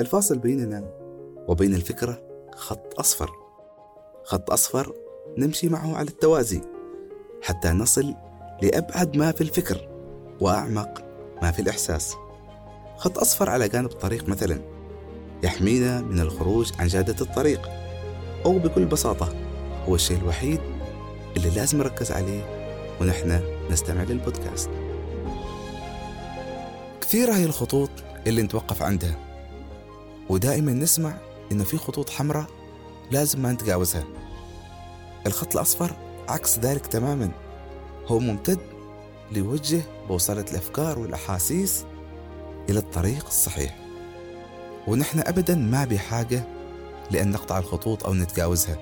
الفاصل بيننا وبين الفكرة خط أصفر. خط أصفر نمشي معه على التوازي حتى نصل لأبعد ما في الفكر وأعمق ما في الإحساس. خط أصفر على جانب الطريق مثلا يحمينا من الخروج عن جادة الطريق أو بكل بساطة هو الشيء الوحيد اللي لازم نركز عليه ونحن نستمع للبودكاست. كثيرة هي الخطوط اللي نتوقف عندها. ودائما نسمع إن في خطوط حمراء لازم ما نتجاوزها. الخط الأصفر عكس ذلك تماما. هو ممتد ليوجه بوصلة الأفكار والأحاسيس إلى الطريق الصحيح. ونحن أبدا ما بحاجة لأن نقطع الخطوط أو نتجاوزها.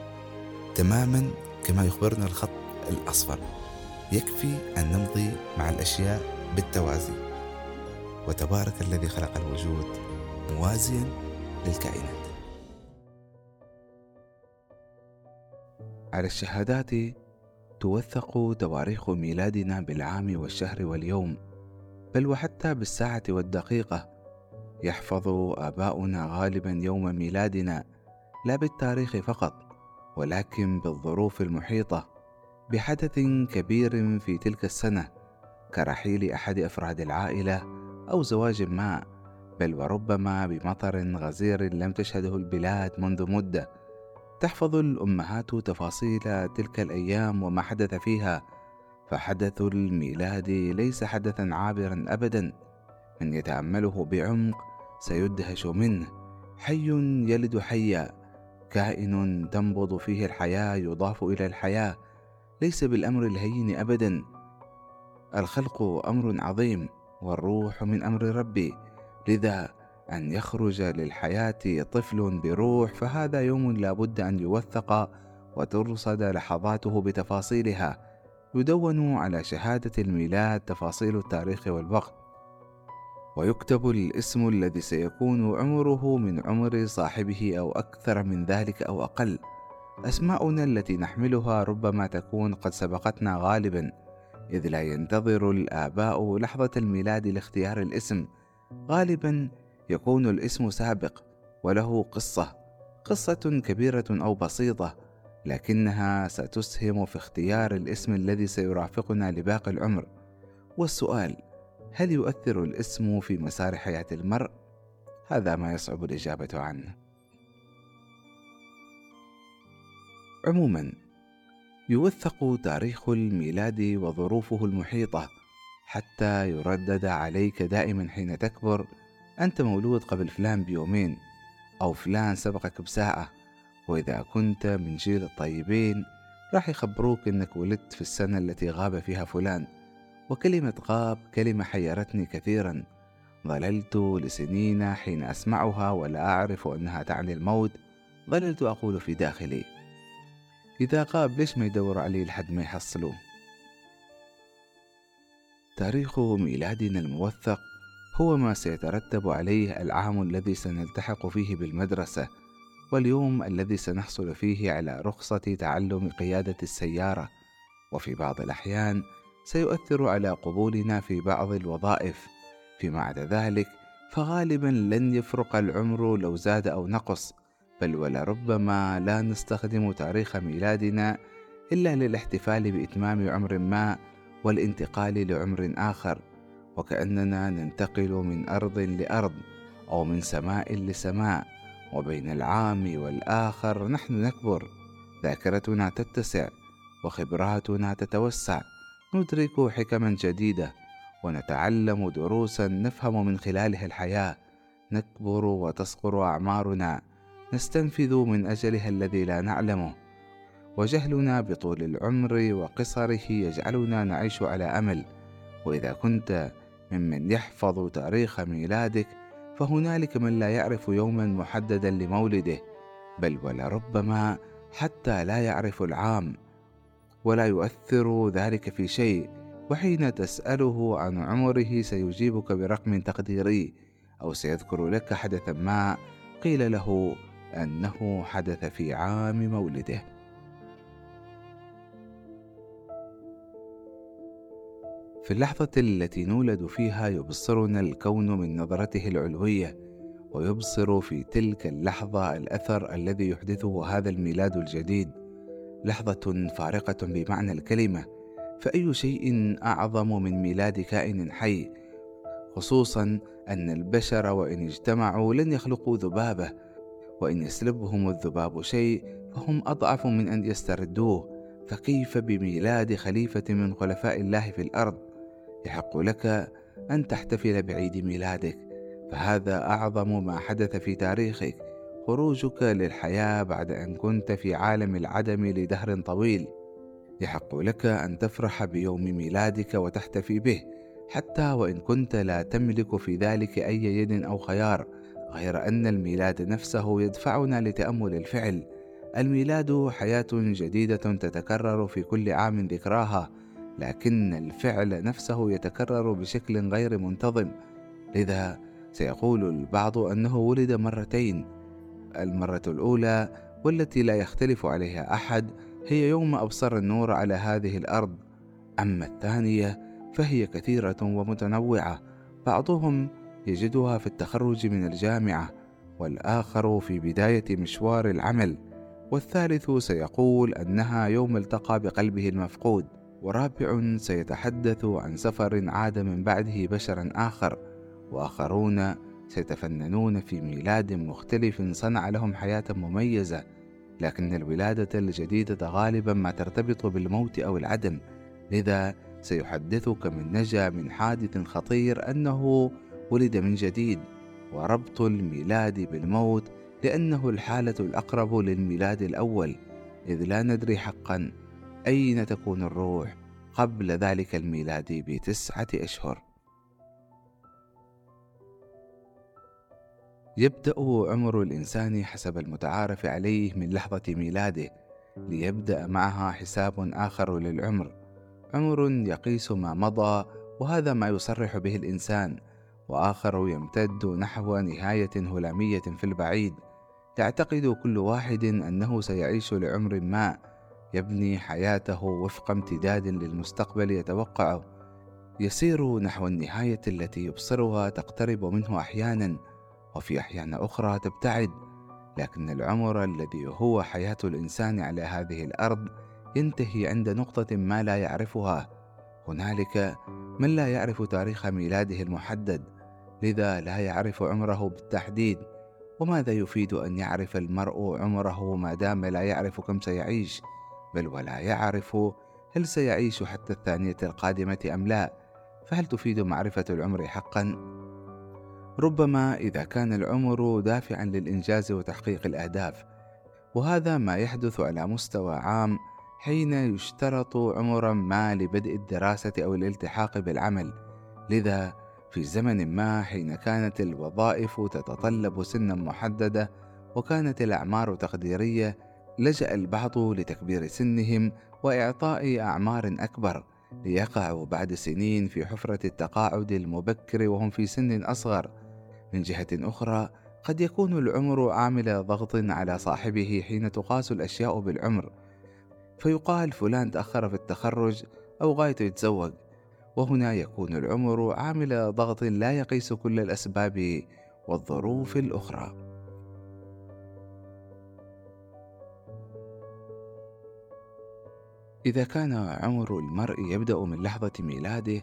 تماما كما يخبرنا الخط الأصفر. يكفي أن نمضي مع الأشياء بالتوازي. وتبارك الذي خلق الوجود موازيا للكائنات. على الشهادات توثق تواريخ ميلادنا بالعام والشهر واليوم بل وحتى بالساعة والدقيقة يحفظ آباؤنا غالبا يوم ميلادنا لا بالتاريخ فقط ولكن بالظروف المحيطة بحدث كبير في تلك السنة كرحيل أحد أفراد العائلة أو زواج ما بل وربما بمطر غزير لم تشهده البلاد منذ مدة. تحفظ الأمهات تفاصيل تلك الأيام وما حدث فيها. فحدث الميلاد ليس حدثا عابرا أبدا. من يتأمله بعمق سيدهش منه. حي يلد حيا. كائن تنبض فيه الحياة يضاف إلى الحياة. ليس بالأمر الهين أبدا. الخلق أمر عظيم والروح من أمر ربي. لذا أن يخرج للحياة طفل بروح فهذا يوم لابد أن يوثق وترصد لحظاته بتفاصيلها. يدون على شهادة الميلاد تفاصيل التاريخ والوقت. ويكتب الاسم الذي سيكون عمره من عمر صاحبه أو أكثر من ذلك أو أقل. أسماؤنا التي نحملها ربما تكون قد سبقتنا غالبا إذ لا ينتظر الآباء لحظة الميلاد لاختيار الاسم. غالبا يكون الاسم سابق وله قصة قصة كبيرة أو بسيطة لكنها ستسهم في اختيار الاسم الذي سيرافقنا لباقي العمر والسؤال هل يؤثر الاسم في مسار حياة المرء؟ هذا ما يصعب الإجابة عنه. عموما يوثق تاريخ الميلاد وظروفه المحيطة حتى يردد عليك دائما حين تكبر أنت مولود قبل فلان بيومين أو فلان سبقك بساعة وإذا كنت من جيل الطيبين راح يخبروك إنك ولدت في السنة التي غاب فيها فلان وكلمة غاب كلمة حيرتني كثيرا. ظللت لسنين حين أسمعها ولا أعرف أنها تعني الموت ظللت أقول في داخلي. إذا غاب ليش ما يدور عليه لحد ما يحصلوه تاريخ ميلادنا الموثق هو ما سيترتب عليه العام الذي سنلتحق فيه بالمدرسة واليوم الذي سنحصل فيه على رخصة تعلم قيادة السيارة وفي بعض الأحيان سيؤثر على قبولنا في بعض الوظائف. فيما عدا ذلك فغالبا لن يفرق العمر لو زاد أو نقص بل ولربما لا نستخدم تاريخ ميلادنا إلا للاحتفال بإتمام عمر ما والانتقال لعمر آخر وكأننا ننتقل من أرض لأرض أو من سماء لسماء وبين العام والآخر نحن نكبر. ذاكرتنا تتسع وخبراتنا تتوسع. ندرك حكما جديدة ونتعلم دروسا نفهم من خلالها الحياة. نكبر وتصغر أعمارنا. نستنفذ من أجلها الذي لا نعلمه. وجهلنا بطول العمر وقصره يجعلنا نعيش على أمل. وإذا كنت ممن يحفظ تاريخ ميلادك فهنالك من لا يعرف يوما محددا لمولده بل ولربما حتى لا يعرف العام ولا يؤثر ذلك في شيء. وحين تسأله عن عمره سيجيبك برقم تقديري أو سيذكر لك حدثا ما قيل له أنه حدث في عام مولده. في اللحظة التي نولد فيها يبصرنا الكون من نظرته العلوية ويبصر في تلك اللحظة الأثر الذي يحدثه هذا الميلاد الجديد. لحظة فارقة بمعنى الكلمة فأي شيء أعظم من ميلاد كائن حي خصوصا أن البشر وإن اجتمعوا لن يخلقوا ذبابة وإن يسلبهم الذباب شيء فهم أضعف من أن يستردوه. فكيف بميلاد خليفة من خلفاء الله في الأرض؟ يحق لك أن تحتفل بعيد ميلادك فهذا أعظم ما حدث في تاريخك. خروجك للحياة بعد أن كنت في عالم العدم لدهر طويل. يحق لك أن تفرح بيوم ميلادك وتحتفي به حتى وإن كنت لا تملك في ذلك أي يد أو خيار غير أن الميلاد نفسه يدفعنا لتأمل الفعل. الميلاد حياة جديدة تتكرر في كل عام ذكراها لكن الفعل نفسه يتكرر بشكل غير منتظم. لذا سيقول البعض أنه ولد مرتين. المرة الأولى والتي لا يختلف عليها أحد هي يوم أبصر النور على هذه الأرض. أما الثانية فهي كثيرة ومتنوعة. بعضهم يجدها في التخرج من الجامعة والآخر في بداية مشوار العمل. والثالث سيقول أنها يوم التقى بقلبه المفقود. ورابع سيتحدث عن سفر عاد من بعده بشرا آخر وآخرون سيتفننون في ميلاد مختلف صنع لهم حياة مميزة لكن الولادة الجديدة غالبا ما ترتبط بالموت أو العدم لذا سيحدثك من نجا من حادث خطير أنه ولد من جديد وربط الميلاد بالموت لأنه الحالة الأقرب للميلاد الأول إذ لا ندري حقا أين تكون الروح قبل ذلك الميلاد بتسعة أشهر؟ يبدأ عمر الإنسان حسب المتعارف عليه من لحظة ميلاده ليبدأ معها حساب آخر للعمر. عمر يقيس ما مضى وهذا ما يصرح به الإنسان. وآخر يمتد نحو نهاية هلامية في البعيد. يعتقد كل واحد أنه سيعيش لعمر ما. يبني حياته وفق امتداد للمستقبل يتوقعه. يسير نحو النهاية التي يبصرها تقترب منه أحيانا وفي أحيان أخرى تبتعد. لكن العمر الذي هو حياة الإنسان على هذه الأرض ينتهي عند نقطة ما لا يعرفها. هنالك من لا يعرف تاريخ ميلاده المحدد لذا لا يعرف عمره بالتحديد. وماذا يفيد أن يعرف المرء عمره ما دام لا يعرف كم سيعيش؟ بل ولا يعرف هل سيعيش حتى الثانية القادمة أم لا فهل تفيد معرفة العمر حقا؟ ربما إذا كان العمر دافعا للإنجاز وتحقيق الأهداف وهذا ما يحدث على مستوى عام حين يشترط عمرا ما لبدء الدراسة أو الالتحاق بالعمل لذا في زمن ما حين كانت الوظائف تتطلب سنا محددة وكانت الأعمار تقديرية لجأ البعض لتكبير سنهم وإعطاء أعمار أكبر ليقعوا بعد سنين في حفرة التقاعد المبكر وهم في سن أصغر. من جهة أخرى قد يكون العمر عامل ضغط على صاحبه حين تقاس الأشياء بالعمر. فيقال فلان تأخر في التخرج أو غايته يتزوج. وهنا يكون العمر عامل ضغط لا يقيس كل الأسباب والظروف الأخرى. إذا كان عمر المرء يبدأ من لحظة ميلاده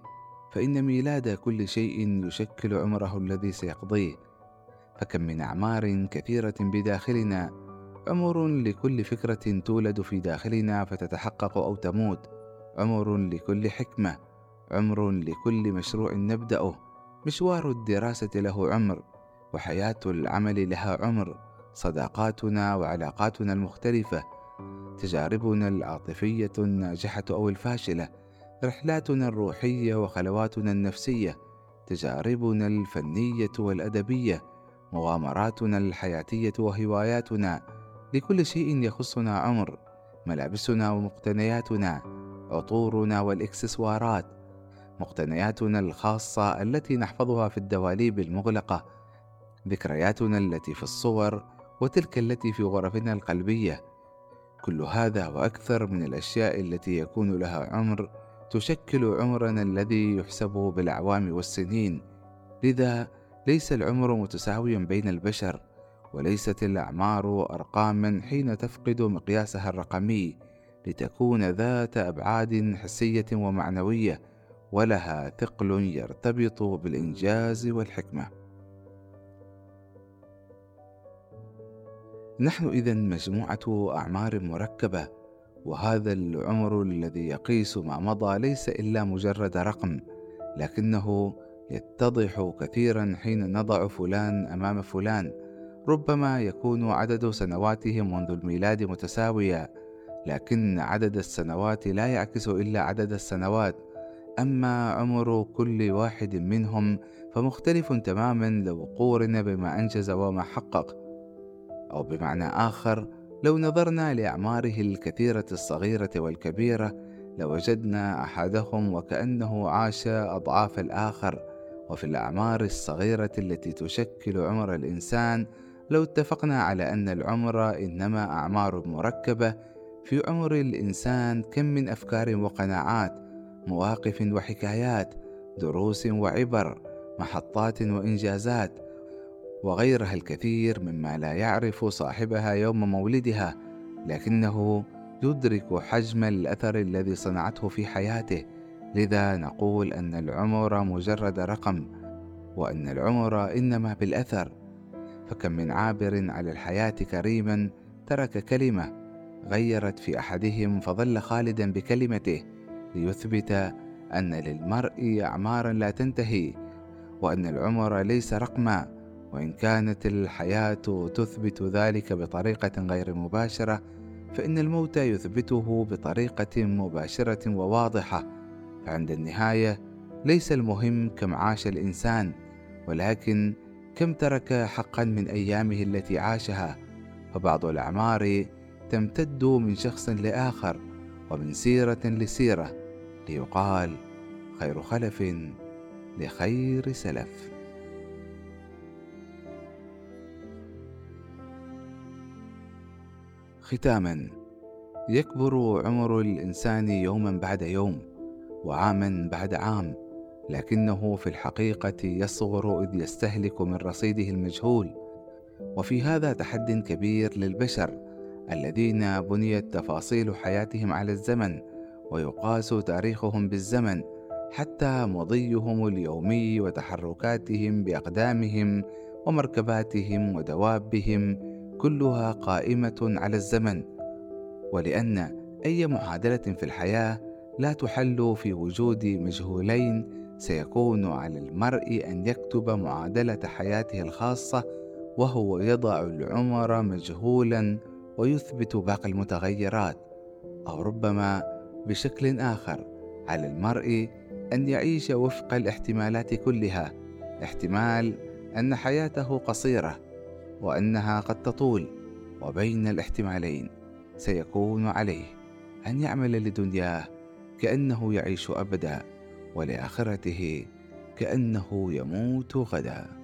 فإن ميلاد كل شيء يشكل عمره الذي سيقضيه. فكم من أعمار كثيرة بداخلنا عمر لكل فكرة تولد في داخلنا فتتحقق أو تموت. عمر لكل حكمة عمر لكل مشروع نبدأه. مشوار الدراسة له عمر وحياة العمل لها عمر. صداقاتنا وعلاقاتنا المختلفة تجاربنا العاطفية الناجحة أو الفاشلة رحلاتنا الروحية وخلواتنا النفسية تجاربنا الفنية والأدبية مغامراتنا الحياتية وهواياتنا. لكل شيء يخصنا عمر ملابسنا ومقتنياتنا عطورنا والإكسسوارات مقتنياتنا الخاصة التي نحفظها في الدواليب المغلقة ذكرياتنا التي في الصور وتلك التي في غرفنا القلبية. كل هذا وأكثر من الأشياء التي يكون لها عمر تشكل عمرنا الذي يحسب بالأعوام والسنين لذا ليس العمر متساويا بين البشر وليست الأعمار أرقاما حين تفقد مقياسها الرقمي لتكون ذات أبعاد حسية ومعنوية ولها ثقل يرتبط بالإنجاز والحكمة. نحن إذا مجموعة أعمار مركبة، وهذا العمر الذي يقيس ما مضى ليس إلا مجرد رقم، لكنه يتضح كثيرا حين نضع فلان أمام فلان، ربما يكون عدد سنواته منذ الميلاد متساويا، لكن عدد السنوات لا يعكس إلا عدد السنوات، أما عمر كل واحد منهم فمختلف تماما لو قورن بما أنجز وما حقق. أو بمعنى آخر لو نظرنا لأعماره الكثيرة الصغيرة والكبيرة لوجدنا أحدهم وكأنه عاش أضعاف الآخر. وفي الأعمار الصغيرة التي تشكل عمر الإنسان لو اتفقنا على أن العمر إنما أعمار مركبة في عمر الإنسان كم من أفكار وقناعات مواقف وحكايات دروس وعبر محطات وإنجازات وغيرها الكثير مما لا يعرف صاحبها يوم مولدها لكنه يدرك حجم الأثر الذي صنعته في حياته. لذا نقول أن العمر مجرد رقم وأن العمر إنما بالأثر. فكم من عابر على الحياة كريما ترك كلمة غيرت في أحدهم فظل خالدا بكلمته ليثبت أن للمرء أعمارا لا تنتهي وأن العمر ليس رقما. وإن كانت الحياة تثبت ذلك بطريقة غير مباشرة فإن الموت يثبته بطريقة مباشرة وواضحة. فعند النهاية ليس المهم كم عاش الإنسان ولكن كم ترك حقا من أيامه التي عاشها. فبعض الأعمار تمتد من شخص لآخر ومن سيرة لسيرة ليقال خير خلف لخير سلف. ختاما. يكبر عمر الإنسان يوما بعد يوم وعاما بعد عام لكنه في الحقيقة يصغر إذ يستهلك من رصيده المجهول. وفي هذا تحد كبير للبشر الذين بنيت تفاصيل حياتهم على الزمن ويقاس تاريخهم بالزمن حتى مضيهم اليومي وتحركاتهم بأقدامهم ومركباتهم ودوابهم كلها قائمة على الزمن ولأن أي معادلة في الحياة لا تحل في وجود مجهولين سيكون على المرء أن يكتب معادلة حياته الخاصة وهو يضع العمر مجهولا ويثبت باقي المتغيرات أو ربما بشكل آخر على المرء أن يعيش وفق الاحتمالات كلها احتمال أن حياته قصيرة. وأنها قد تطول وبين الاحتمالين سيكون عليه أن يعمل لدنياه كأنه يعيش أبدا ولآخرته كأنه يموت غدا.